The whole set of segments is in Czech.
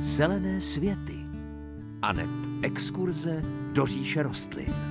Zelené světy aneb exkurze do říše rostlin.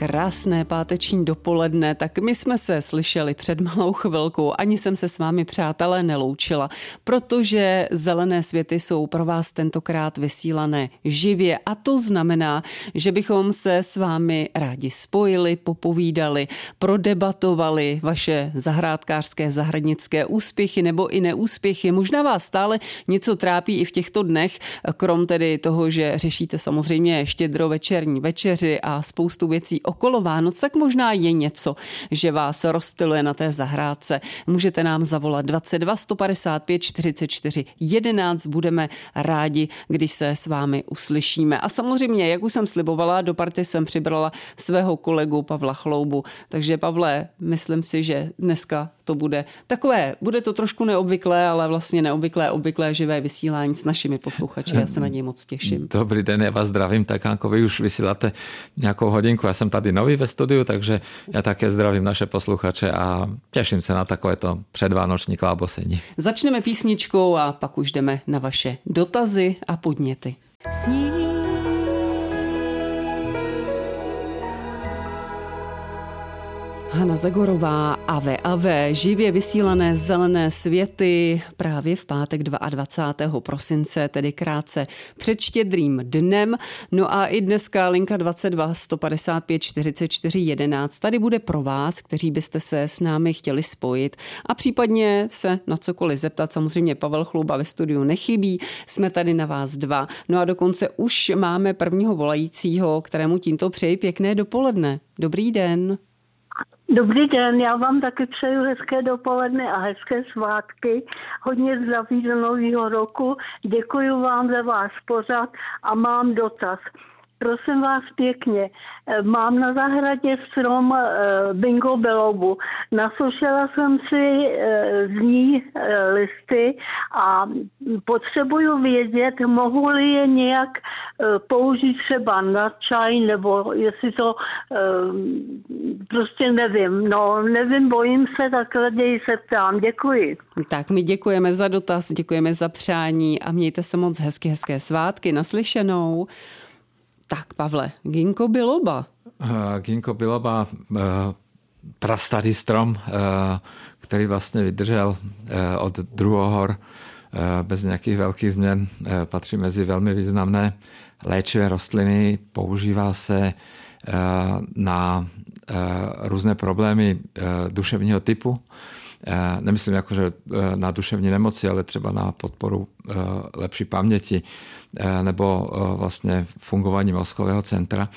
Krásné páteční dopoledne, tak my jsme se slyšeli před malou chvilkou, ani jsem se s vámi přátelé neloučila, protože zelené světy jsou pro vás tentokrát vysílané živě. A to znamená, že bychom se s vámi rádi spojili, popovídali, prodebatovali vaše zahrádkářské, zahradnické úspěchy nebo i neúspěchy. Možná vás stále něco trápí i v těchto dnech, krom tedy toho, že řešíte samozřejmě štědrovečerní večeři a spoustu věcí okolo Vánoc, tak možná je něco, že vás rozstyluje na té zahrádce. Můžete nám zavolat 22 155 44 11. Budeme rádi, když se s vámi uslyšíme. A samozřejmě, jak už jsem slibovala, do party jsem přibrala svého kolegu Pavla Chloubu. Takže Pavle, myslím si, že dneska to bude takové, bude to trošku neobvyklé, ale vlastně neobvyklé, obvyklé živé vysílání s našimi posluchači. Já se na něj moc těším. Dobrý den, já vás zdravím, tak jako vy už vysíláte nějakou hodinku, já jsem tady nový ve studiu, takže já také zdravím naše posluchače a těším se na takovéto předvánoční klábosení. Začneme písničkou a pak už jdeme na vaše dotazy a podněty. Sní Hana Zagorová, Ave Ave, živě vysílané zelené světy právě v pátek 22. prosince, tedy krátce před štědrým dnem. No a i dneska linka 22 155 44 11 tady bude pro vás, kteří byste se s námi chtěli spojit a případně se na cokoliv zeptat. Samozřejmě Pavel Chluba ve studiu nechybí, jsme tady na vás dva. No a dokonce už máme prvního volajícího, kterému tímto přeji pěkné dopoledne. Dobrý den. Dobrý den, já vám taky přeju hezké dopoledne a hezké svátky. Hodně zdraví do nového roku. Děkuji vám za váš pořad a mám dotaz. Prosím vás pěkně, eh, mám na zahradě strom eh, bingo belobu. Nasušila jsem si eh, z ní listy a potřebuju vědět, mohu-li je nějak použít třeba na čaj, nebo jestli to prostě nevím. No, nevím, bojím se, tak raději se ptám. Děkuji. Tak my děkujeme za dotaz, děkujeme za přání a mějte se moc hezky, hezké svátky. Naslyšenou. Tak Pavle, ginkgo biloba. Uh, ginkgo biloba, uh, prastarý strom, uh, který vlastně vydržel uh, od druhohor uh, bez nějakých velkých změn, uh, patří mezi velmi významné léčivé rostliny, používá se uh, na uh, různé problémy uh, duševního typu. Eh, nemyslím jako, že eh, na duševní nemoci, ale třeba na podporu eh, lepší paměti nebo vlastně fungování mozkového centra.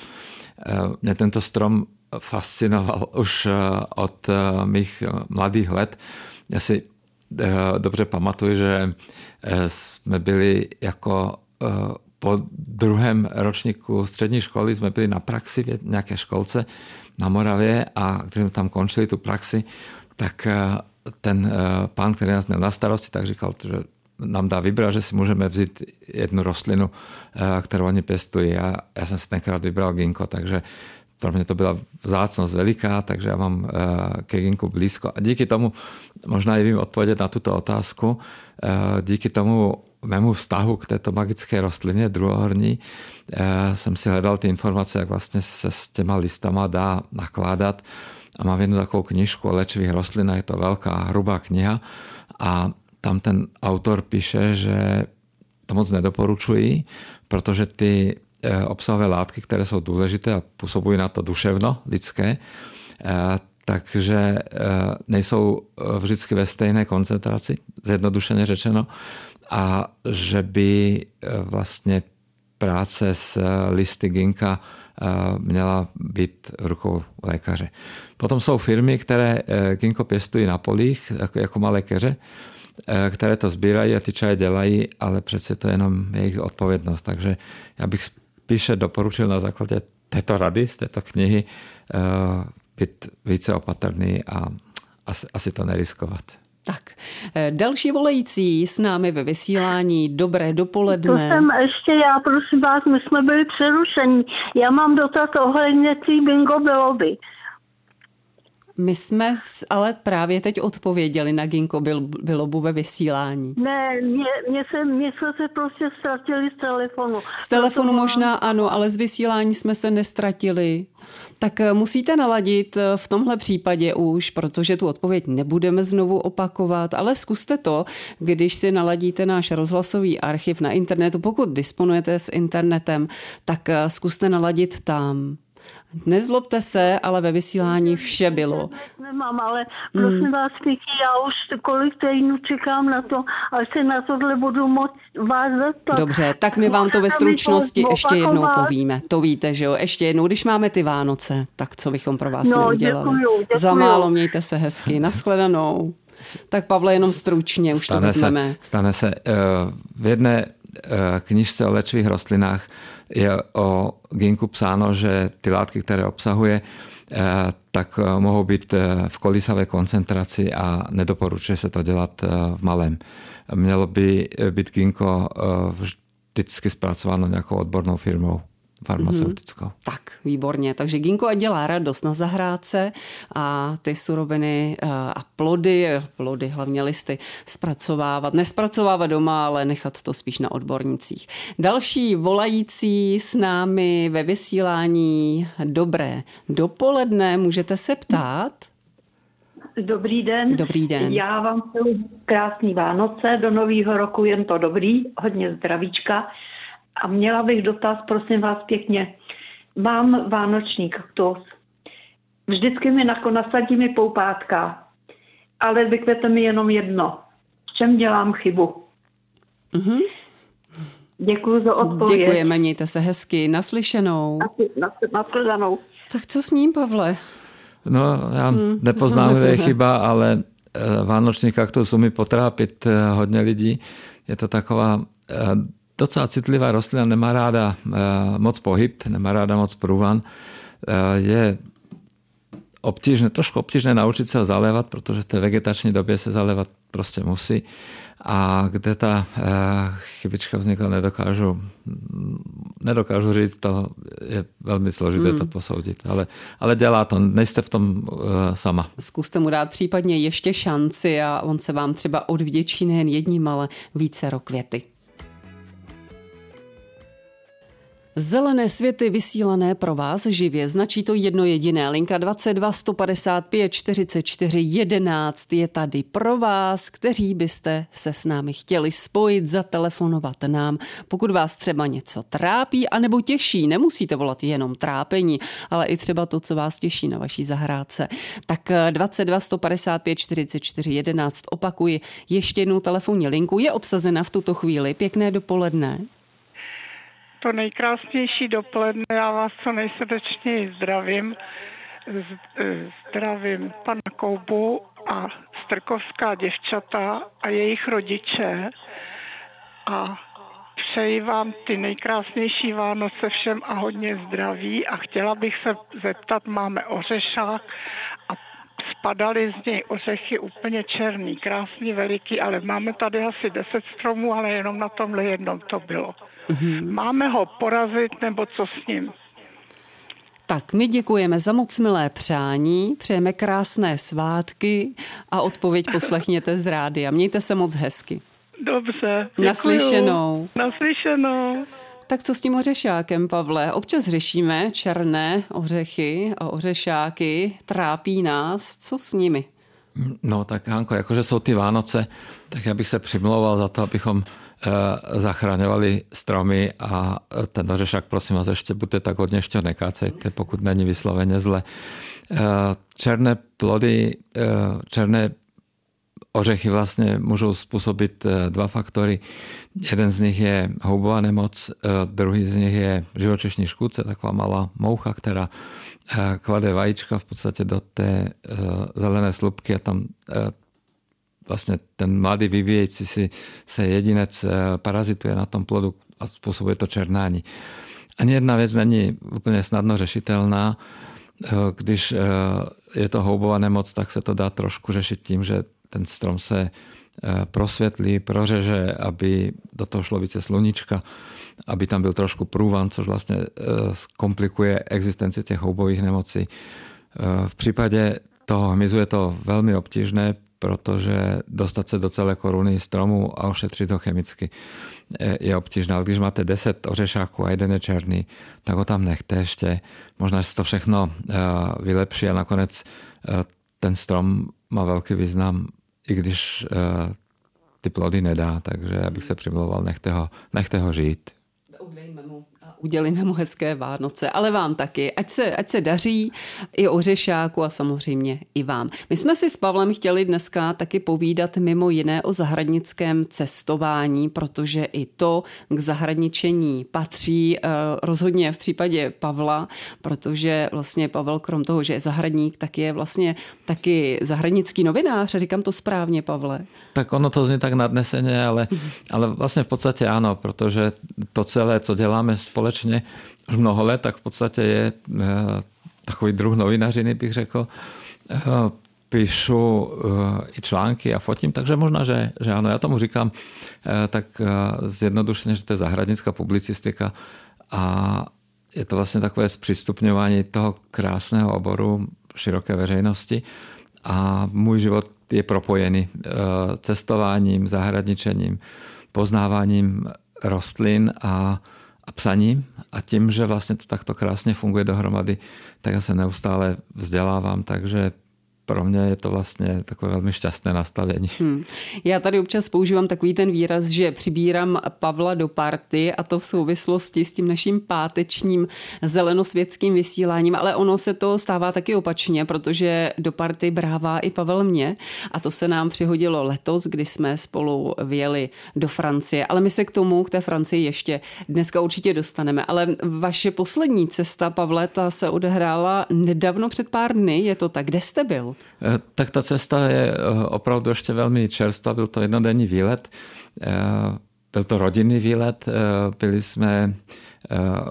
Mě tento strom fascinoval už od mých mladých let. Já si dobře pamatuju, že jsme byli jako po druhém ročníku střední školy jsme byli na praxi v nějaké školce na Moravě a když jsme tam končili tu praxi, tak ten eh, pán, který nás měl na starosti, tak říkal, že nám dá vybrat, že si můžeme vzít jednu rostlinu, eh, kterou oni pěstují. A já jsem si tenkrát vybral ginko, takže pro mě to byla vzácnost veliká, takže já mám eh, ke ginku blízko. A díky tomu, možná i vím odpovědět na tuto otázku, díky tomu mému vztahu k této magické rostlině druhohorní jsem si hledal ty informace, jak vlastně se s těma listama dá nakládat a mám jednu takovou knižku o léčivých rostlinách, je to velká, hrubá kniha. A tam ten autor píše, že to moc nedoporučují, protože ty eh, obsahové látky, které jsou důležité a působují na to duševno lidské, eh, takže eh, nejsou vždycky ve stejné koncentraci, zjednodušeně řečeno, a že by vlastně práce s listy ginka měla být rukou lékaře. Potom jsou firmy, které eh, ginkgo pěstují na polích, jako, jako malé keře, eh, které to sbírají a ty čaje dělají, ale přece to je jenom jejich odpovědnost. Takže já bych spíše doporučil na základě této rady, z této knihy, eh, být více opatrný a asi, asi to neriskovat. Tak, eh, další volající s námi ve vysílání. Dobré dopoledne. To jsem ještě já, prosím vás, my jsme byli přerušení. Já mám dotaz ohledně tý bingo byloby. My jsme ale právě teď odpověděli na Ginko Bilobu ve vysílání. Ne, mě, mě, se, mě jsme se prostě ztratili z telefonu. Z telefonu Proto možná ano, ale z vysílání jsme se nestratili. Tak eh, musíte naladit eh, v tomhle případě už, protože tu odpověď nebudeme znovu opakovat, ale zkuste to, když si naladíte náš rozhlasový archiv na internetu. Pokud disponujete s internetem, tak eh, zkuste naladit tam. Nezlobte se, ale ve vysílání vše bylo. Nemám, ale prosím hmm. vás, Miki, já už kolik týdnů čekám na to, až se na tohle budu moc vás zeptat. Dobře, tak my vám to ve stručnosti ještě jednou povíme. To víte, že jo? Ještě jednou, když máme ty Vánoce, tak co bychom pro vás no, neudělali. Děkuju, děkuju. Za málo mějte se hezky. Naschledanou. Tak Pavle, jenom stručně, už stane to vezmeme. Se, stane se. Uh, v jedné uh, knižce o léčivých rostlinách je o ginku psáno, že ty látky, které obsahuje, eh, tak eh, mohou být eh, v kolísavé koncentraci a nedoporučuje se to dělat v malém. Mělo by být ginko vždycky zpracováno nějakou odbornou firmou farmaceutickou. Mm-hmm. Tak, výborně. Takže Ginko a dělá radost na zahrádce a ty suroviny eh, a plody, plody, hlavně listy, zpracovávat. Nespracovávat doma, ale nechat to spíš na odbornicích. Další volající s námi ve vysílání. Dobré dopoledne, můžete se ptát? Dobrý den. Dobrý den. Já vám přeju krásný Vánoce, do nového roku jen to dobrý, hodně zdravíčka. A měla bych dotaz, prosím vás pěkně. Mám vánoční kaktus. Vždycky mi nasadí mi poupátka, ale vykvete mi jenom jedno. V čem dělám chybu? Mm-hmm. Děkuji za odpověď. Děkujeme, mějte se hezky. Naslyšenou. Naslyšenou. Tak co s ním, Pavle? No, já hmm. nepoznám, kde je chyba, ale eh, vánoční kaktus umí potrápit eh, hodně lidí. Je to taková eh, docela citlivá rostlina, nemá ráda eh, moc pohyb, nemá ráda moc průvan. Eh, je obtížné, trošku obtížné naučit se ho zalévat, protože v té vegetační době se zalévat prostě musí. A kde ta eh, chybička vznikla, nedokážu, nedokážu říct, to je velmi složité hmm. to posoudit. Ale, ale dělá to, nejste v tom sama. Zkuste mu dát případně ještě šanci a on se vám třeba odvděčí nejen jedním, ale více květy. Zelené světy vysílané pro vás živě značí to jedno jediné. Linka 22 155 44 11 je tady pro vás, kteří byste se s námi chtěli spojit, zatelefonovat nám. Pokud vás třeba něco trápí anebo těší, nemusíte volat jenom trápení, ale i třeba to, co vás těší na vaší zahrádce. Tak 22 155 44 11 opakuji ještě jednou telefonní linku. Je obsazena v tuto chvíli. Pěkné dopoledne to nejkrásnější dopoledne. Já vás co nejsrdečněji zdravím. Zdravím pana Koubu a strkovská děvčata a jejich rodiče a přeji vám ty nejkrásnější Vánoce všem a hodně zdraví a chtěla bych se zeptat, máme ořešák a spadaly z něj ořechy úplně černý, krásný, veliký, ale máme tady asi 10 stromů, ale jenom na tomhle jednom to bylo. Mm-hmm. Máme ho porazit nebo co s ním? Tak my děkujeme za moc milé přání, přejeme krásné svátky a odpověď poslechněte z rády a mějte se moc hezky. Dobře, děkuju. Naslyšenou. Naslyšenou. Tak co s tím ořešákem, Pavle? Občas řešíme černé ořechy a ořešáky, trápí nás. Co s nimi? No tak Hanko, jakože jsou ty Vánoce, tak já bych se přimlouval za to, abychom Eh, zachraňovali stromy a ten ořešák, prosím vás, ještě buďte tak hodně ještě nekácejte, pokud není vysloveně zle. Eh, černé plody, eh, černé ořechy vlastně můžou způsobit dva faktory. Jeden z nich je houbová nemoc, druhý z nich je živočišní škůdce, taková malá moucha, která klade vajíčka v podstatě do té zelené slupky a tam vlastně ten mladý vyvíjející si se jedinec eh, parazituje na tom plodu a způsobuje to černání. Ani jedna věc není úplně snadno řešitelná. Eh, když eh, je to houbová nemoc, tak se to dá trošku řešit tím, že ten strom se prosvětlí, prořeže, aby do toho šlo více sluníčka, aby tam byl trošku průvan, což vlastně komplikuje existenci těch houbových nemocí. V případě toho hmyzu je to velmi obtížné, protože dostat se do celé koruny stromu a ošetřit ho chemicky je obtížné. Ale když máte 10 ořešáků a jeden je černý, tak ho tam nechte ještě. Možná se to všechno eh, vylepší a nakonec eh, ten strom má velký význam, i když eh, ty plody nedá, takže abych se přimlouval, nechte ho, nechte ho žít. Mu udělíme mu hezké Vánoce, ale vám taky. Ať se, ať se daří i o řešáku a samozřejmě i vám. My jsme si s Pavlem chtěli dneska taky povídat mimo jiné o zahradnickém cestování, protože i to k zahradničení patří eh, rozhodně v případě Pavla, protože vlastně Pavel krom toho, že je zahradník, tak je vlastně taky zahradnický novinář. Říkám to správně, Pavle. Tak ono to zní tak nadneseně, ale, ale vlastně v podstatě ano, protože to celé, co děláme společně, společně už mnoho let, tak v podstatě je eh, takový druh novinařiny, bych řekl. Eh, píšu eh, i články a fotím, takže možná, že, že ano, já tomu říkám tak zjednodušeně, že to je zahradnická publicistika a je to vlastně takové zpřístupňování toho krásného oboru široké veřejnosti a můj život je propojený cestováním, zahradničením, poznáváním rostlin a a psaním a tím, že vlastně to takto krásně funguje dohromady, tak já se neustále vzdělávám, takže pro mě je to vlastně takové velmi šťastné nastavení. Hmm. Já tady občas používám takový ten výraz, že přibírám Pavla do party a to v souvislosti s tím naším pátečním zelenosvětským vysíláním, ale ono se to stává taky opačně, protože do party brává i Pavel mě a to se nám přihodilo letos, kdy jsme spolu vyjeli do Francie, ale my se k tomu, k té Francii ještě dneska určitě dostaneme, ale vaše poslední cesta, Pavle, ta se odehrála nedávno před pár dny, je to tak, kde jste byl? Eh, tak ta cesta je eh, opravdu ještě velmi čerstvá. Byl to jednodenní výlet. Eh, byl to rodinný výlet. Byli jsme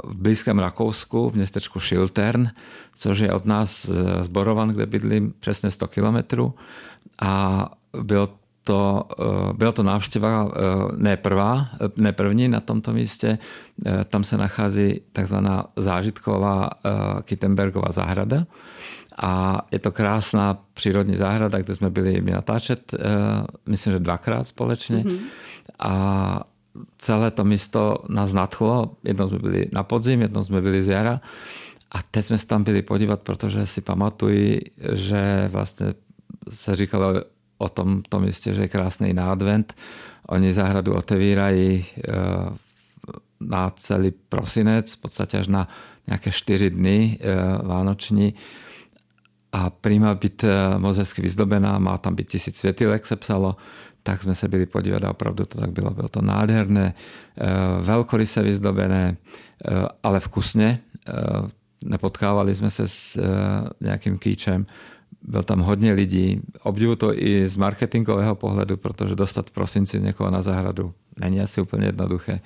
v blízkém Rakousku, v městečku Šiltern, což je od nás z Borovan, kde bydlím přesně 100 kilometrů. A byl to, byla to návštěva ne prvá, ne první na tomto místě. Tam se nachází takzvaná zážitková Kittenbergová zahrada a je to krásná přírodní zahrada, kde jsme byli mi natáčet, eh, myslím, že dvakrát společně. Mm-hmm. A celé to místo nás nadchlo. Jednou jsme byli na podzim, jednou jsme byli z jara. A teď jsme se tam byli podívat, protože si pamatuji, že vlastně se říkalo o tom, tom místě, že je krásný na advent. Oni zahradu otevírají eh, na celý prosinec, v podstatě až na nějaké čtyři dny eh, vánoční a prima byť eh, hezky vyzdobená, má tam být tisíc světilek, se psalo, tak jsme se byli podívat a opravdu to tak bylo. Bylo to nádherné, eh, velkoryse vyzdobené, eh, ale vkusně. Nepotkávali jsme se s nějakým kýčem. Byl tam hodně lidí. Obdivu to i z marketingového pohledu, protože dostat prosinci někoho na zahradu není asi úplně jednoduché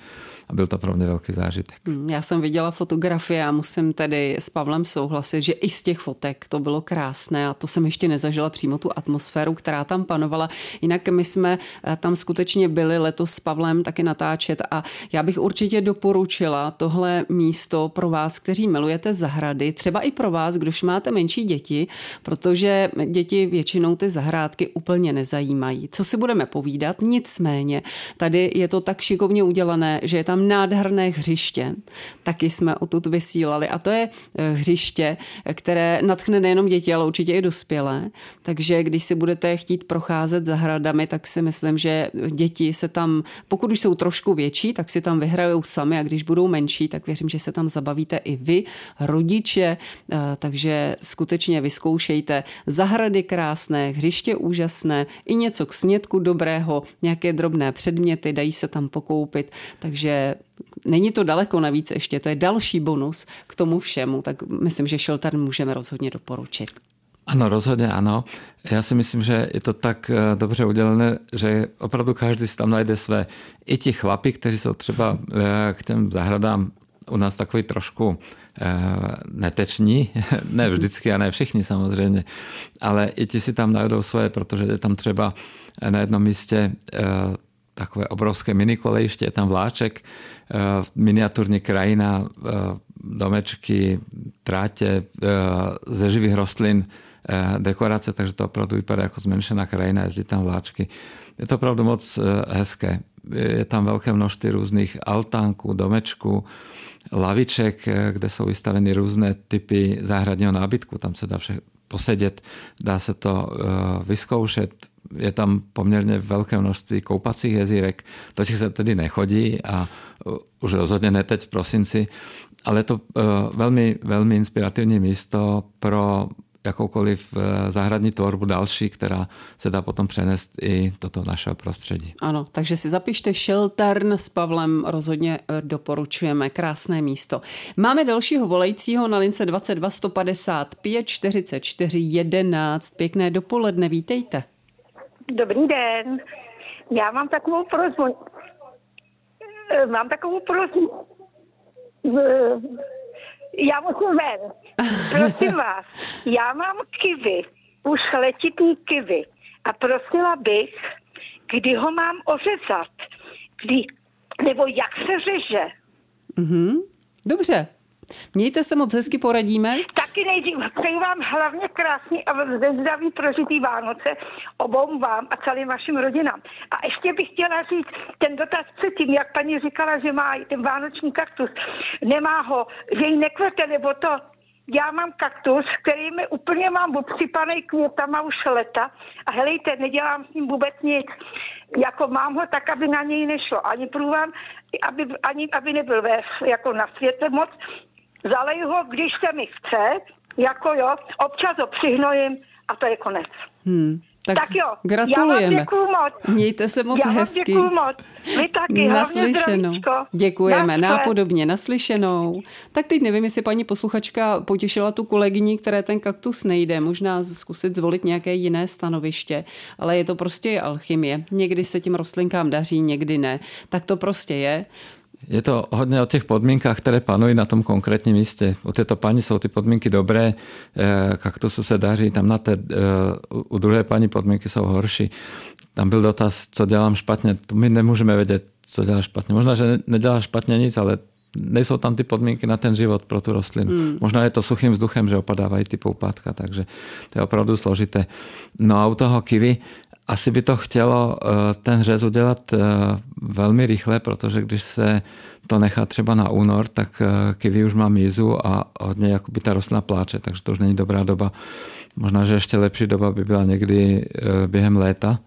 a byl to pro mě velký zážitek. Hmm, já jsem viděla fotografie a musím tedy s Pavlem souhlasit, že i z těch fotek to bylo krásné a to jsem ještě nezažila přímo tu atmosféru, která tam panovala. Jinak my jsme eh, tam skutečně byli letos s Pavlem taky natáčet a já bych určitě doporučila tohle místo pro vás, kteří milujete zahrady, třeba i pro vás, kdož máte menší děti, protože děti většinou ty zahrádky úplně nezajímají. Co si budeme povídat? Nicméně, tady je to tak šikovně udělané, že je tam nádherné hřiště. Taky jsme odtud vysílali a to je eh, hřiště, které natchne nejenom děti, ale určitě i dospělé. Takže když si budete chtít procházet zahradami, tak si myslím, že děti se tam, pokud už jsou trošku větší, tak si tam vyhrajou sami a když budou menší, tak věřím, že se tam zabavíte i vy, rodiče, eh, takže skutečně vyzkoušejte zahrady krásné, hřiště úžasné, i něco k snědku dobrého, nějaké drobné předměty, dají se tam pokoupit, takže není to daleko navíc ještě, to je další bonus k tomu všemu, tak myslím, že Shelter můžeme rozhodně doporučit. Ano, rozhodně ano. Já si myslím, že je to tak eh, dobře udělané, že opravdu každý si tam najde své. I ti chlapi, kteří jsou třeba eh, k těm zahradám u nás takový trošku neteční, ne vždycky a ne všichni samozřejmě, ale i ti si tam najdou svoje, protože je tam třeba na jednom místě takové obrovské minikolejště, je tam vláček, miniaturní krajina, domečky, tráte ze živých rostlin, dekorace, takže to opravdu vypadá jako zmenšená krajina, jezdí tam vláčky. Je to opravdu moc hezké. Je tam velké množství různých altánků, domečků, laviček, kde jsou vystaveny různé typy záhradního nábytku. Tam se dá vše posedět, dá se to vyzkoušet. Je tam poměrně velké množství koupacích jezírek. Těch se tedy nechodí a už rozhodně ne teď v prosinci, ale to velmi, velmi inspirativní místo pro jakoukoliv eh, zahradní tvorbu další, která se dá potom přenést i do toho našeho prostředí. Ano, takže si zapište Sheltern s Pavlem, rozhodně doporučujeme, krásné místo. Máme dalšího volajícího na lince 22 155 44 11. Pěkné dopoledne, vítejte. Dobrý den. Já mám takovou prozbu. Eh, mám takovou prozbu já musím ven. Prosím vás, já mám kivy, už letitní kivy a prosila bych, kdy ho mám ořezat, kdy, nebo jak se řeže. Mm-hmm. Dobře, Mějte se moc hezky, poradíme. Taky nejdřív přeji vám hlavně krásný a ze zdraví prožitý Vánoce obou vám a celým vašim rodinám. A ještě bych chtěla říct ten dotaz předtím, jak paní říkala, že má ten vánoční kaktus, nemá ho, že jí nekvete, nebo to, já mám kaktus, který mi úplně mám obsypaný květama už leta a helejte, nedělám s ním vůbec nic. Jako mám ho tak, aby na něj nešlo. Ani průvám, aby, ani aby nebyl ve, jako na světle moc, Zalej ho, když se mi chce, jako jo, občas ho přihnojím a to je konec. Hmm. Tak, tak jo, gratulujeme. Já vám moc. Mějte se moc já hezky. Moc. Vy taky, Naslyšenou. Děkujeme, Nasle. nápodobně, naslyšenou. Tak teď nevím, jestli paní posluchačka potěšila tu kolegyni, které ten kaktus nejde. Možná zkusit zvolit nějaké jiné stanoviště, ale je to prostě alchymie. Někdy se tím rostlinkám daří, někdy ne. Tak to prostě je. Je to hodně o těch podmínkách, které panují na tom konkrétním místě. U této paní jsou ty podmínky dobré, eh, kaktusu se daří, tam na té, eh, u druhé paní podmínky jsou horší. Tam byl dotaz, co dělám špatně. My nemůžeme vědět, co dělá špatně. Možná, že nedělá špatně nic, ale nejsou tam ty podmínky na ten život pro tu rostlinu. Hmm. Možná je to suchým vzduchem, že opadávají ty poupátka, takže to je opravdu složité. No a u toho kiwi asi by to chtělo eh, ten řez udělat eh, velmi rychle, protože když se to nechá třeba na únor, tak eh, kiwi už má mízu a hodně jakoby ta rostlina pláče, takže to už není dobrá doba. Možná, že ještě lepší doba by byla někdy během léta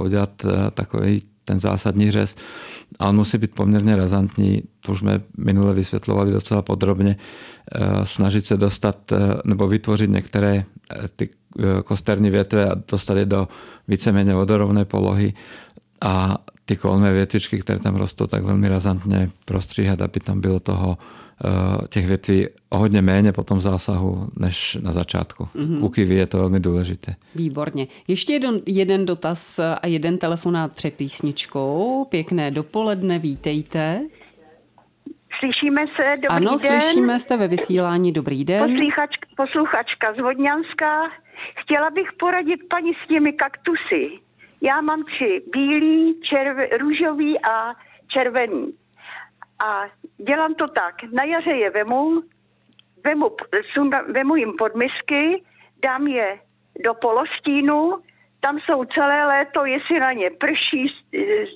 udělat takový ten zásadní řez. A on musí být poměrně razantní, to už jsme minule vysvětlovali docela podrobně, snažit se dostat nebo vytvořit některé ty kosterní větve a dostat je do víceméně vodorovné polohy. A ty kolné větvičky, které tam rostou, tak velmi razantně prostříhat, aby tam bylo toho eh, těch větví o hodně méně po tom zásahu než na začátku. Mm-hmm. U kivy je to velmi důležité. Výborně. Ještě jeden, jeden dotaz a jeden telefonát před písničkou. Pěkné dopoledne, vítejte. Slyšíme se, dobrý ano, den. Ano, slyšíme, jste ve vysílání, dobrý den. Posluchačka, posluchačka z Vodňanska. Chtěla bych poradit paní s těmi kaktusy. Já mám tři, bílý, červe, růžový a červený. A dělám to tak, na jaře je vemu, vemu, sunda, vemu jim podmisky, dám je do polostínu, tam jsou celé léto, jestli na ně prší,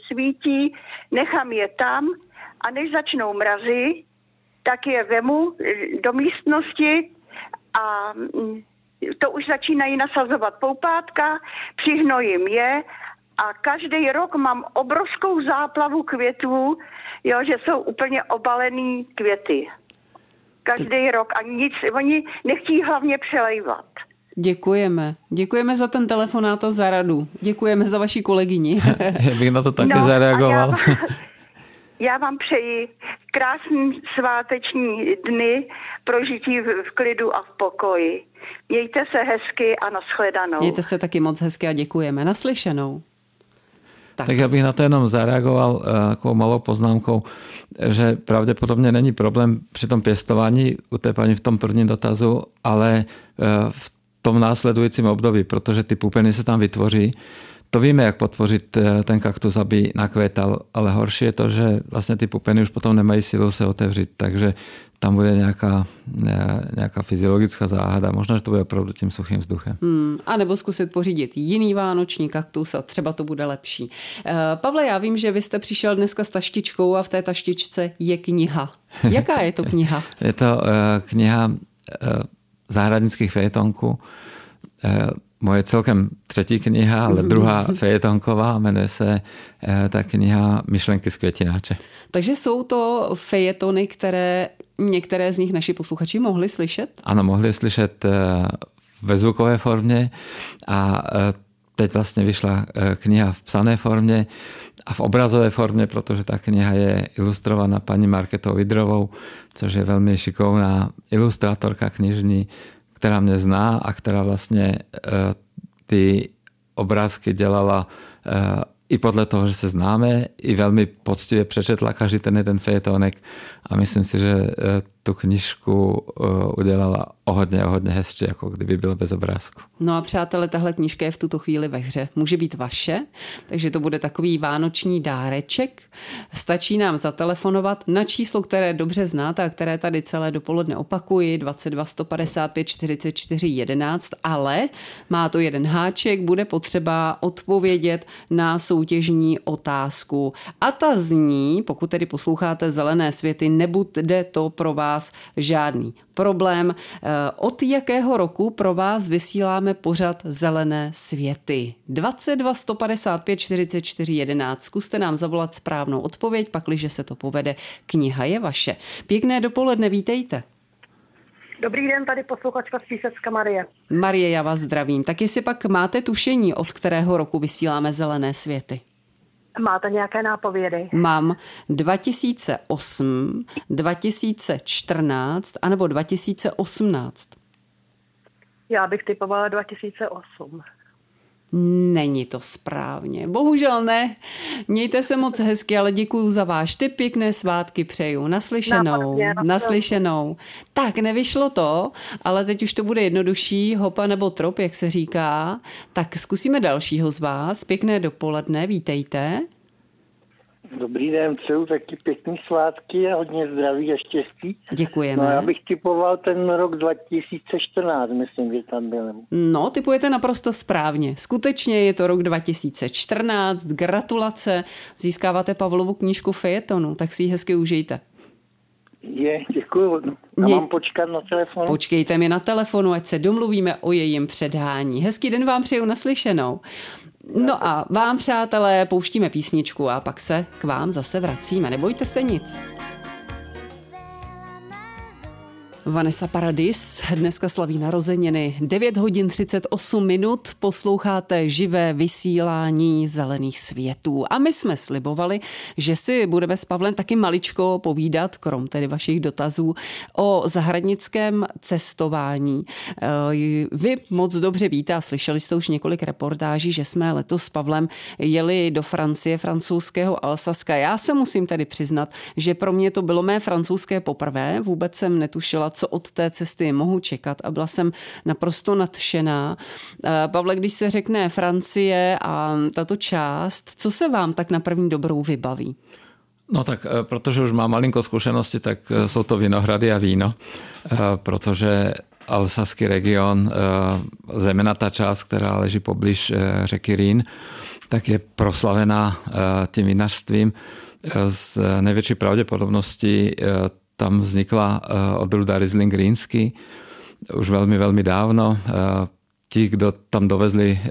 svítí, nechám je tam a než začnou mrazy, tak je vemu do místnosti a mm, to už začínají nasazovat poupátka, přihnojím je a každý rok mám obrovskou záplavu květů, jo, že jsou úplně obalený květy. Každý rok a nic, oni nechtějí hlavně přelejvat. Děkujeme. Děkujeme za ten telefonát a za radu. Děkujeme za vaši kolegyni. Já bych na to taky no, zareagoval. Já, já vám přeji krásný sváteční dny prožití v, v klidu a v pokoji. Mějte se hezky a nashledanou. Mějte se taky moc hezky a děkujeme. Naslyšenou. Tak. tak já bych na to jenom zareagoval takovou malou poznámkou, že pravděpodobně není problém při tom pěstování u té paní v tom prvním dotazu, ale v tom následujícím období, protože ty pupeny se tam vytvoří to víme, jak podpořit eh, ten kaktus, aby nakvětal, ale horší je to, že vlastně ty pupeny už potom nemají sílu se otevřít, takže tam bude nějaká, eh, nějaká fyziologická záhada. Možná, že to bude opravdu tím suchým vzduchem. Hmm, a nebo zkusit pořídit jiný vánoční kaktus a třeba to bude lepší. Eh, Pavle, já vím, že vy jste přišel dneska s taštičkou a v té taštičce je kniha. Jaká je to kniha? je to kniha zahradnických fejetonků moje celkem třetí kniha, ale druhá fejetonková, jmenuje se eh, ta kniha Myšlenky z květináče. Takže jsou to fejetony, které některé z nich naši posluchači mohli slyšet? Ano, mohli slyšet eh, ve zvukové formě a eh, teď vlastně vyšla kniha v psané formě a v obrazové formě, protože ta kniha je ilustrovaná paní Marketou Vidrovou, což je velmi šikovná ilustrátorka knižní, která mě zná a která vlastně uh, ty obrázky dělala uh, i podle toho, že se známe, i velmi poctivě přečetla každý ten jeden fejetonek a myslím si, že uh, tu knižku udělala o hodně, o hodně hezčí, jako kdyby byl bez obrázku. No a přátelé, tahle knížka je v tuto chvíli ve hře. Může být vaše, takže to bude takový vánoční dáreček. Stačí nám zatelefonovat na číslo, které dobře znáte a které tady celé dopoledne opakuji, 22 155 44 11, ale má to jeden háček, bude potřeba odpovědět na soutěžní otázku. A ta zní, pokud tedy posloucháte Zelené světy, nebude to pro vás žádný problém. Eh, od jakého roku pro vás vysíláme pořad Zelené světy? 22 155 44 11. Zkuste nám zavolat správnou odpověď, pakliže se to povede. Kniha je vaše. Pěkné dopoledne, vítejte. Dobrý den, tady posluchačka z Písecka Marie. Marie, já vás zdravím. Tak jestli pak máte tušení, od kterého roku vysíláme Zelené světy? Máte nějaké nápovědy? Mám 2008, 2014 anebo 2018. Já bych typovala 2008. Není to správně. Bohužel ne. Mějte se moc hezky, ale děkuji za váš tip. Pěkné svátky přeju. Naslyšenou. Naslyšenou. Tak, nevyšlo to, ale teď už to bude jednodušší. Hopa nebo trop, jak se říká. Tak zkusíme dalšího z vás. Pěkné dopoledne, vítejte. Dobrý den, přeju taky pěkný svátky a hodně zdraví a štěstí. Děkujeme. No já bych typoval ten rok 2014, myslím, že tam byl. No, typujete naprosto správně. Skutečně je to rok 2014, gratulace. Získáváte Pavlovu knížku Fejetonu, tak si ji hezky užijte. Je, děkuji. A mám počkat na telefonu? Počkejte mi na telefonu, ať se domluvíme o jejím předání. Hezký den vám přeju naslyšenou. No a vám, přátelé, pouštíme písničku a pak se k vám zase vracíme. Nebojte se nic. Vanessa Paradis dneska slaví narozeniny. 9 hodin 38 minut posloucháte živé vysílání zelených světů. A my jsme slibovali, že si budeme s Pavlem taky maličko povídat, krom tedy vašich dotazů, o zahradnickém cestování. Eh, vy moc dobře víte a slyšeli jste už několik reportáží, že jsme letos s Pavlem jeli do Francie, francouzského Alsaska. Já se musím tedy přiznat, že pro mě to bylo mé francouzské poprvé. Vůbec jsem netušila, co od té cesty mohu čekat a byla jsem naprosto nadšená. Eh, Pavle, když se řekne Francie a tato část, co se vám tak na první dobrou vybaví? No tak, eh, protože už mám malinko zkušenosti, tak eh, jsou to vinohrady a víno, protože Alsaský region, zejména ta část, která leží poblíž řeky Rýn, tak je proslavená tím vinařstvím. Z největší pravděpodobností tam vznikla eh, odrůda Riesling Rínsky už velmi, velmi dávno. Eh, ti, kdo tam dovezli eh,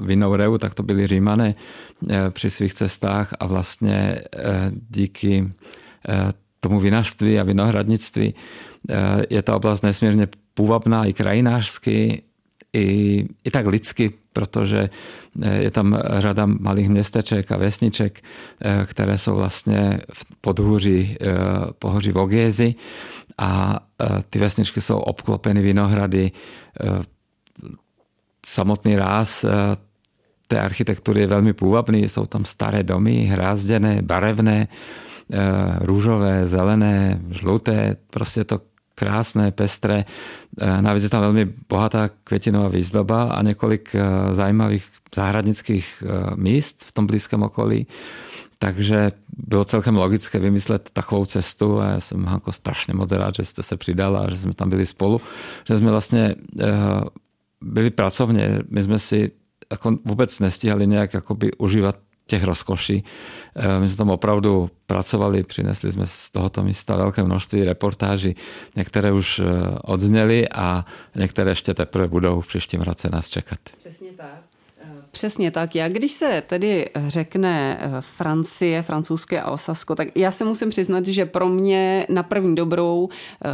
vinou reu, tak to byli Římané při svých cestách a vlastně díky tomu vinařství a vinohradnictví je ta oblast nesmírně půvabná i krajinářsky, i, i tak lidsky, protože je tam řada malých městeček a vesniček, které jsou vlastně v podhůří pohoří Vogézy a ty vesničky jsou obklopeny vinohrady. Samotný ráz té architektury je velmi půvabný. Jsou tam staré domy, hrázděné, barevné, růžové, zelené, žluté, prostě to krásné, pestré. Navíc je tam velmi bohatá květinová výzdoba a několik zajímavých zahradnických míst v tom blízkém okolí. Takže bylo celkem logické vymyslet takovou cestu a já jsem Hanko strašně moc rád, že jste se přidala a že jsme tam byli spolu, že jsme vlastně byli pracovně, my jsme si jako vůbec nestihali nějak jakoby užívat těch rozkoší. My jsme tam opravdu pracovali, přinesli jsme z tohoto místa velké množství reportáží. Některé už odzněly a některé ještě teprve budou v příštím roce nás čekat. Přesně tak. Přesně tak. Já když se tedy řekne eh, Francie, francouzské Alsasko, tak já se musím přiznat, že pro mě na první dobrou eh,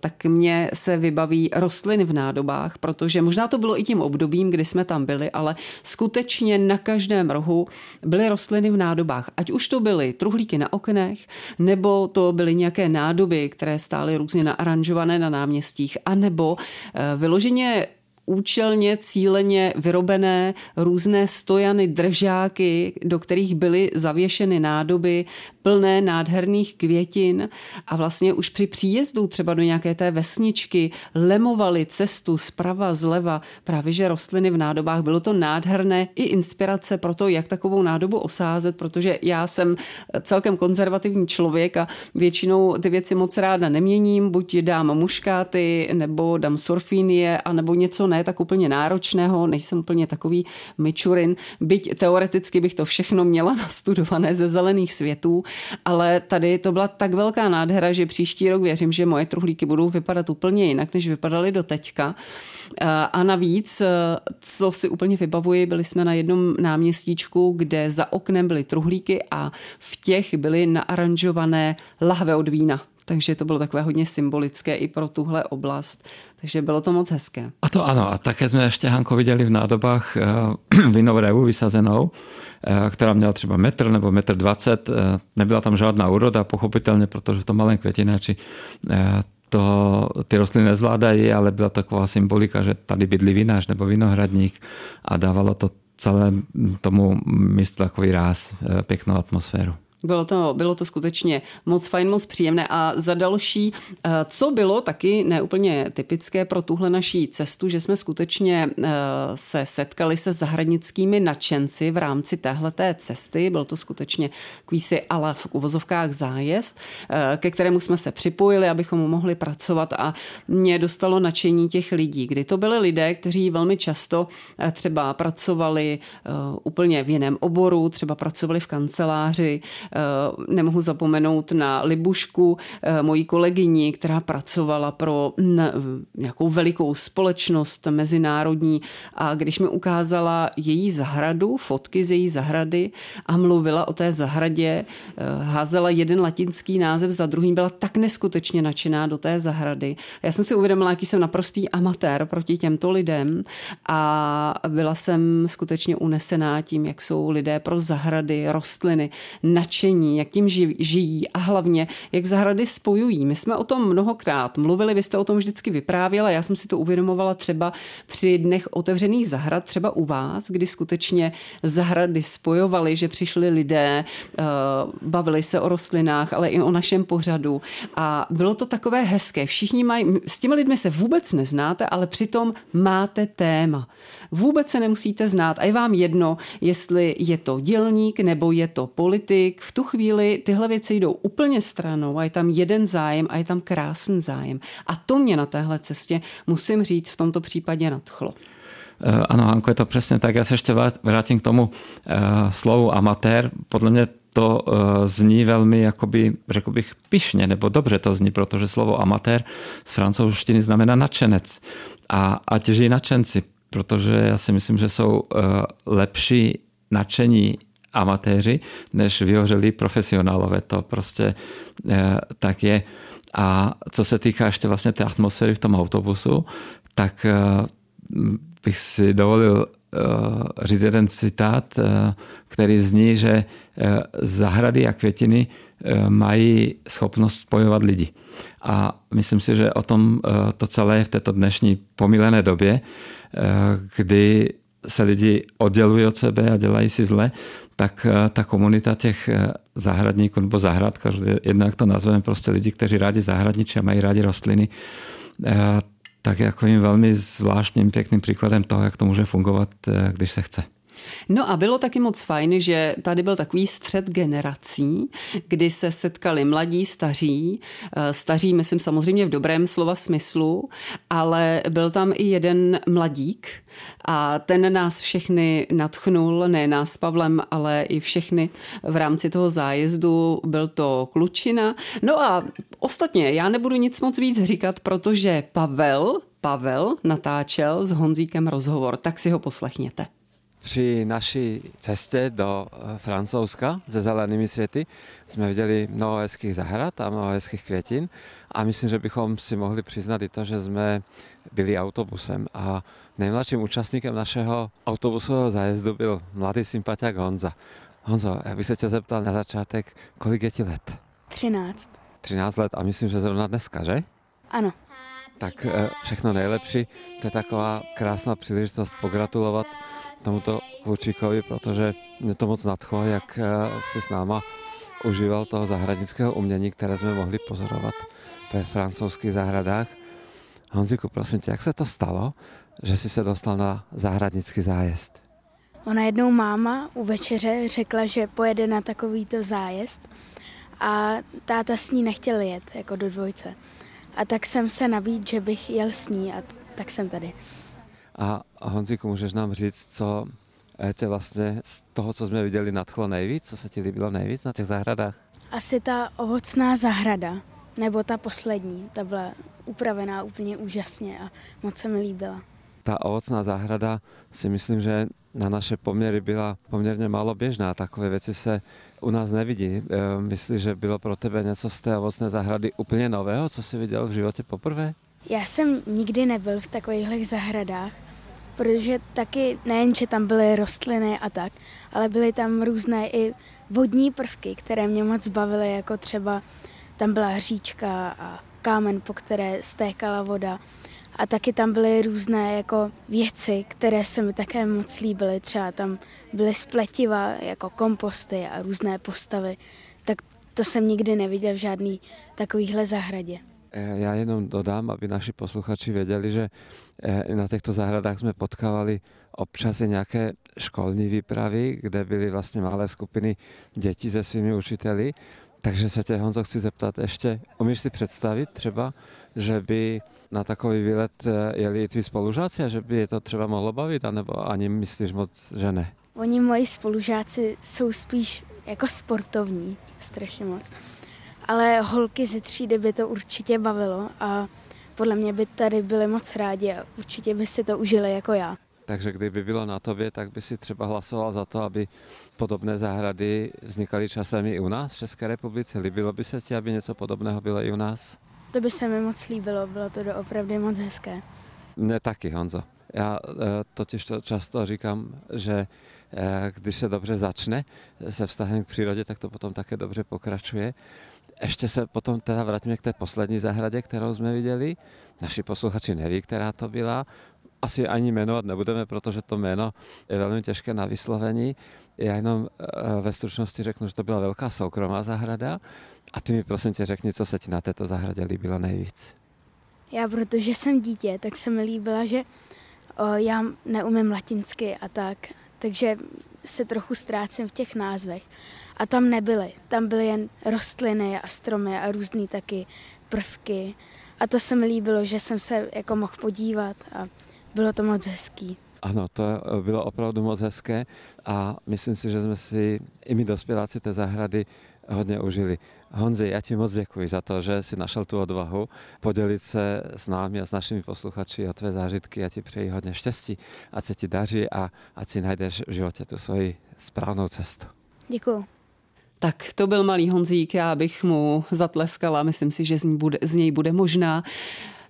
tak mě se vybaví rostliny v nádobách, protože možná to bylo i tím obdobím, kdy jsme tam byli, ale skutečně na každém rohu byly rostliny v nádobách. Ať už to byly truhlíky na oknech, nebo to byly nějaké nádoby, které stály různě naaranžované na náměstích, anebo eh, vyloženě účelně, cíleně vyrobené různé stojany, držáky, do kterých byly zavěšeny nádoby plné nádherných květin a vlastně už při příjezdu třeba do nějaké té vesničky lemovali cestu zprava, zleva právě že rostliny v nádobách. Bylo to nádherné i inspirace pro to, jak takovou nádobu osázet, protože já jsem celkem konzervativní člověk a většinou ty věci moc ráda neměním, buď dám muškáty, nebo dám surfínie, a nebo něco ne tak úplně náročného, nejsem úplně takový mičurin, byť teoreticky bych to všechno měla nastudované ze zelených světů, ale tady to byla tak velká nádhera, že příští rok věřím, že moje truhlíky budou vypadat úplně jinak, než vypadaly do teďka. A navíc, co si úplně vybavuji, byli jsme na jednom náměstíčku, kde za oknem byly truhlíky a v těch byly naaranžované lahve od vína takže to bylo takové hodně symbolické i pro tuhle oblast. Takže bylo to moc hezké. A to ano. A také jsme ještě, Hanko, viděli v nádobách uh, vysazenou, uh, která měla třeba metr nebo metr dvacet. Uh, nebyla tam žádná úroda, pochopitelně, protože v tom malém květináči uh, to ty rostliny nezvládají, ale byla taková symbolika, že tady bydlí vinář nebo vinohradník a dávalo to celé tomu místu takový ráz, pěknou atmosféru. Bylo to, bylo to skutečně moc fajn, moc příjemné. A za další, eh, co bylo taky neúplně typické pro tuhle naší cestu, že jsme skutečně eh, se setkali se zahradnickými nadšenci v rámci téhleté cesty. Byl to skutečně kvísi ale v uvozovkách zájezd, eh, ke kterému jsme se připojili, abychom mohli pracovat a mě dostalo nadšení těch lidí, kdy to byly lidé, kteří velmi často třeba pracovali úplně v jiném oboru, třeba pracovali v kanceláři, nemohu zapomenout na Libušku, eh, mojí kolegyni, která pracovala pro nějakou velikou společnost mezinárodní a když mi ukázala její zahradu, fotky z její zahrady a mluvila o té zahradě, eh, házela jeden latinský název za druhým, byla tak neskutečně nadšená do té zahrady. Já jsem si uvědomila, jaký jsem naprostý amatér proti těmto lidem a byla jsem skutečně unesená tím, jak jsou lidé pro zahrady, rostliny nadšení nadšení, jak tím žijí a hlavně, jak zahrady spojují. My jsme o tom mnohokrát mluvili, vy jste o tom vždycky vyprávěla, já jsem si to uvědomovala třeba při dnech otevřených zahrad, třeba u vás, kdy skutečně zahrady spojovaly, že přišli lidé, eh, bavili se o rostlinách, ale i o našem pořadu a bylo to takové hezké. Všichni mají, s těmi lidmi se vůbec neznáte, ale přitom máte téma. Vůbec se nemusíte znát a je vám jedno, jestli je to dělník nebo je to politik. V tu chvíli tyhle věci jdou úplně stranou a je tam jeden zájem a je tam krásný zájem. A to mě na téhle cestě, musím říct, v tomto případě nadchlo. Eh, ano, Hanko, je to přesně tak. Já se ještě vrátím k tomu uh, slovu amatér. Podle mě to uh, zní velmi, jakoby, řekl bych, pišně, nebo dobře to zní, protože slovo amatér z francouzštiny znamená nadšenec. A ať žijí nadšenci, protože já si myslím, že jsou uh, lepší nadšení amatéři, než vyhořelí profesionálové. To prostě uh, tak je. A co se týká ještě vlastně té atmosféry v tom autobusu, tak uh, bych si dovolil říct jeden citát, který zní, že zahrady a květiny mají schopnost spojovat lidi. A myslím si, že o tom to celé je v této dnešní pomílené době, kdy se lidi oddělují od sebe a dělají si zle, tak eh, ta komunita těch eh, zahradníků nebo zahradkařů, jednak to nazveme prostě lidi, kteří rádi zahradničí a mají rádi rostliny, eh, tak jako jim velmi zvláštním pěkným příkladem toho, jak to může fungovat, když se chce. No a bylo taky moc fajn, že tady byl takový střed generací, kdy se setkali mladí, staří, eh, staří, myslím samozřejmě v dobrém slova smyslu, ale byl tam i jeden mladík a ten nás všechny natchnul, ne nás Pavlem, ale i všechny v rámci toho zájezdu. Byl to Klučina. No a ostatně, já nebudu nic moc víc říkat, protože Pavel, Pavel natáčel s Honzíkem rozhovor, tak si ho poslechněte. Při naší cestě do eh, Francouzska se zelenými světy jsme viděli mnoho hezkých zahrad a mnoho hezkých květin a myslím, že bychom si mohli přiznat i to, že jsme byli autobusem a nejmladším účastníkem našeho autobusového zájezdu byl mladý sympatiák Honza. Honzo, já bych se tě zeptal na začátek, kolik je ti let? 13. 13 let a myslím, že zrovna dneska, že? Ano. Tak eh, všechno nejlepší. To je taková krásná příležitost pogratulovat tomuto klučíkovi, protože mě to moc nadchlo, jak eh, si s náma užíval toho zahradnického umění, které jsme mohli pozorovat ve francouzských zahradách. Honziku, prosím tě, jak se to stalo, že jsi se dostal na zahradnický zájezd? Ona jednou máma u večeře řekla, že pojede na takovýto zájezd a táta s ní nechtěl jet, jako do dvojce. A tak jsem se nabít, že bych jel s ní a tak jsem tady. A Honziku, můžeš nám říct, co eh, tě vlastně z toho, co jsme viděli, nadchlo nejvíc? Co se ti líbilo nejvíc na těch zahradách? Asi ta ovocná zahrada, nebo ta poslední, ta byla upravená úplně úžasně a moc se mi líbila. Ta ovocná zahrada si myslím, že na naše poměry byla poměrně málo běžná. Takové věci se u nás nevidí. Eh, myslíš, že bylo pro tebe něco z té ovocné zahrady úplně nového, co jsi viděl v životě poprvé? Já jsem nikdy nebyl v takovýchhle zahradách, protože taky nejen, že tam byly rostliny a tak, ale byly tam různé i vodní prvky, které mě moc bavily, jako třeba tam byla říčka a kámen, po které stékala voda. A taky tam byly různé jako věci, které se mi také moc líbily. Třeba tam byly spletiva, jako komposty a různé postavy. Tak to jsem nikdy neviděl v žádný takovýchhle zahradě. Eh, já jenom dodám, aby naši posluchači věděli, že eh, na těchto zahradách jsme potkávali občas i nějaké školní výpravy, kde byly vlastně malé skupiny dětí se svými učiteli. Takže se tě, Honzo, chci zeptat ještě, umíš si představit třeba, že by na takový výlet eh, jeli i tví spolužáci a že by je to třeba mohlo bavit, anebo ani myslíš moc, že ne? Oni moji spolužáci jsou spíš jako sportovní, strašně moc ale holky ze třídy by to určitě bavilo a podle mě by tady byly moc rádi a určitě by si to užili jako já. Takže kdyby bylo na tobě, tak by si třeba hlasoval za to, aby podobné zahrady vznikaly časem i u nás v České republice. Líbilo by se ti, aby něco podobného bylo i u nás? To by se mi moc líbilo, bylo to opravdu moc hezké. Mne taky, Honzo. Já eh, totiž to často říkám, že eh, když se dobře začne se vztahem k přírodě, tak to potom také dobře pokračuje. Ještě se potom teda vrátíme k té poslední zahradě, kterou jsme viděli. Naši posluchači neví, která to byla. Asi ani jmenovat nebudeme, protože to jméno je velmi těžké na vyslovení. Já jenom eh, ve stručnosti řeknu, že to byla velká soukromá zahrada. A ty mi prosím tě řekni, co se ti na této zahradě líbilo nejvíc. Já, protože jsem dítě, tak se mi líbila, že o, já neumím latinsky a tak, takže se trochu ztrácím v těch názvech. A tam nebyly. Tam byly jen rostliny a stromy a různé taky prvky. A to se mi líbilo, že jsem se jako mohl podívat a bylo to moc hezký. Ano, to bylo opravdu moc hezké a myslím si, že jsme si i my dospěláci té zahrady hodně užili. Honzi, já ti moc děkuji za to, že si našel tu odvahu podělit se s námi a s našimi posluchači o tvé zážitky. Já ti přeji hodně štěstí, ať se ti daří a ať si najdeš v životě tu svoji správnou cestu. Děkuji. Tak to byl malý Honzík, já bych mu zatleskala, myslím si, že z, ní bude, z něj bude možná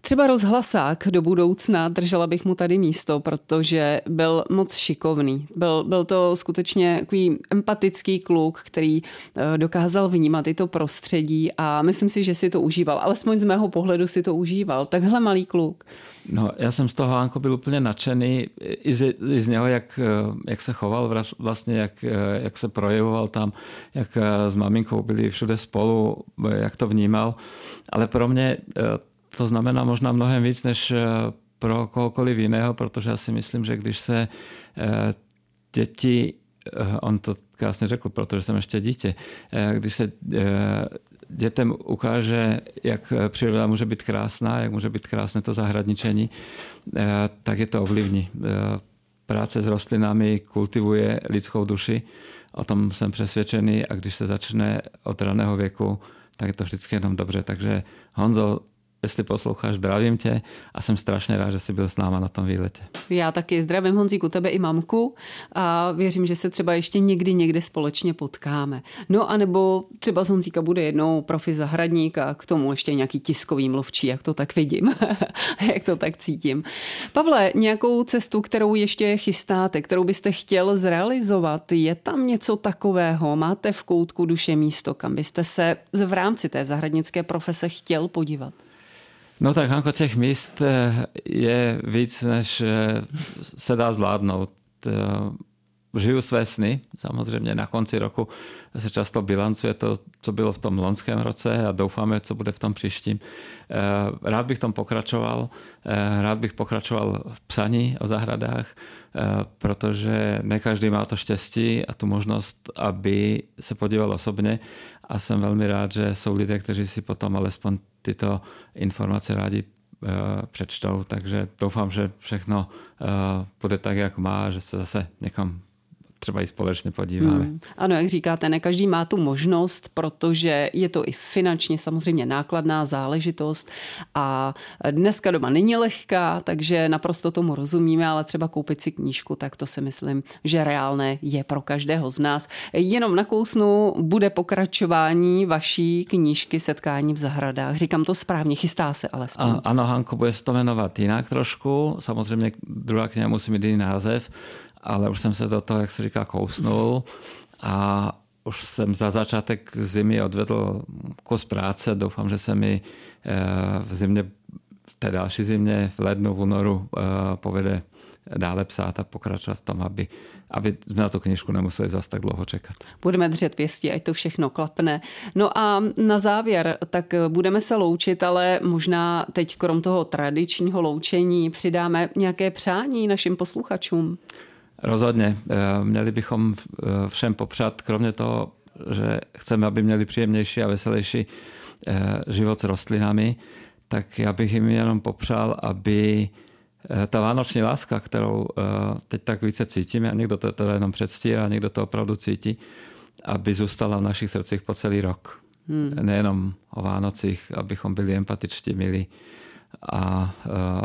Třeba rozhlasák do budoucna, držela bych mu tady místo, protože byl moc šikovný. Byl, byl to skutečně takový empatický kluk, který eh, dokázal vnímat i to prostředí a myslím si, že si to užíval. Alespoň z mého pohledu si to užíval. Takhle malý kluk. No, já jsem z toho Hanko byl úplně nadšený i z, i z něho, jak, jak se choval, vlastně jak, jak se projevoval tam, jak s maminkou byli všude spolu, jak to vnímal. Ale pro mě to znamená možná mnohem víc než pro kohokoliv jiného, protože já si myslím, že když se děti, on to krásně řekl, protože jsem ještě dítě, když se dětem ukáže, jak příroda může být krásná, jak může být krásné to zahradničení, eh, tak je to ovlivní. Eh, práce s rostlinami kultivuje lidskou duši, o tom jsem přesvědčený a když se začne od raného věku, tak je to vždycky jenom dobře. Takže Honzo, jestli posloucháš, zdravím tě a jsem strašně rád, že jsi byl s náma na tom výletě. Já taky zdravím Honzíku, tebe i mamku a věřím, že se třeba ještě někdy někdy společně potkáme. No a nebo třeba z Honzíka bude jednou profi zahradník a k tomu ještě nějaký tiskový mluvčí, jak to tak vidím, jak to tak cítím. Pavle, nějakou cestu, kterou ještě chystáte, kterou byste chtěl zrealizovat, je tam něco takového? Máte v koutku duše místo, kam byste se v rámci té zahradnické profese chtěl podívat? No tak jako těch míst eh, je víc, než eh, se dá zvládnout. Eh, žiju své sny, samozřejmě na konci roku se často bilancuje to, co bylo v tom loňském roce a doufáme, co bude v tom příštím. Rád bych tom pokračoval, rád bych pokračoval v psaní o zahradách, protože ne každý má to štěstí a tu možnost, aby se podíval osobně a jsem velmi rád, že jsou lidé, kteří si potom alespoň tyto informace rádi eh, přečtou, takže doufám, že všechno eh, bude tak, jak má, že se zase někam třeba i společně podíváme. Hmm. Ano, jak říkáte, ne každý má tu možnost, protože je to i finančně samozřejmě nákladná záležitost a dneska doma není lehká, takže naprosto tomu rozumíme, ale třeba koupit si knížku, tak to si myslím, že reálné je pro každého z nás. Jenom na kousnu bude pokračování vaší knížky Setkání v zahradách. Říkám to správně, chystá se alespoň. A, ano, Hanko, bude se to jmenovat jinak trošku. Samozřejmě druhá kniha musí mít jiný název ale už jsem se do toho, jak se říká, kousnul a už jsem za začátek zimy odvedl kus práce. Doufám, že se mi eh, v zimě, v té další zimě, v lednu, v únoru eh, povede dále psát a pokračovat v tom, aby, aby na tu knižku nemuseli zas tak dlouho čekat. Budeme držet pěstí, ať to všechno klapne. No a na závěr, tak budeme se loučit, ale možná teď krom toho tradičního loučení přidáme nějaké přání našim posluchačům. Rozhodně. Eh, měli bychom eh, všem popřát, kromě toho, že chceme, aby měli příjemnější a veselější eh, život s rostlinami, tak já bych jim jenom popřál, aby ta vánoční láska, kterou teď tak více cítíme, a někdo to teda jenom předstírá, někdo to opravdu cítí, aby zůstala v našich srdcích po celý rok. Hmm. Nejenom o Vánocích, abychom byli empatičtí, milí a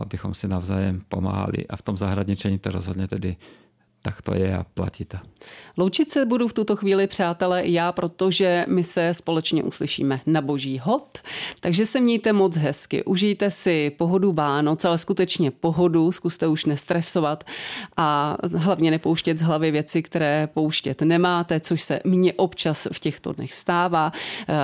abychom si navzájem pomáhali. A v tom zahradničení to rozhodně tedy tak to je a platí to. Loučit se budu v tuto chvíli, přátelé, já, protože my se společně uslyšíme na boží hod. Takže se mějte moc hezky, užijte si pohodu Vánoc, ale skutečně pohodu, zkuste už nestresovat a hlavně nepouštět z hlavy věci, které pouštět nemáte, což se mně občas v těchto dnech stává.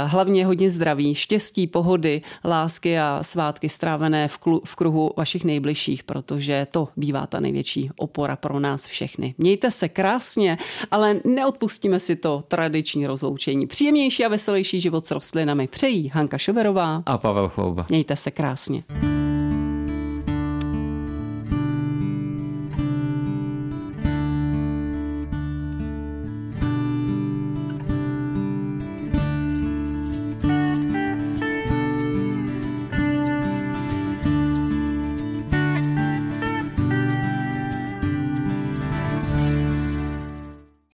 Hlavně hodně zdraví, štěstí, pohody, lásky a svátky strávené v, klu, v kruhu vašich nejbližších, protože to bývá ta největší opora pro nás všechny. Mějte se krásně, ale neodpustíme si to tradiční rozloučení. Příjemnější a veselější život s rostlinami přejí Hanka Šoverová a Pavel Chlouba. Mějte se krásně.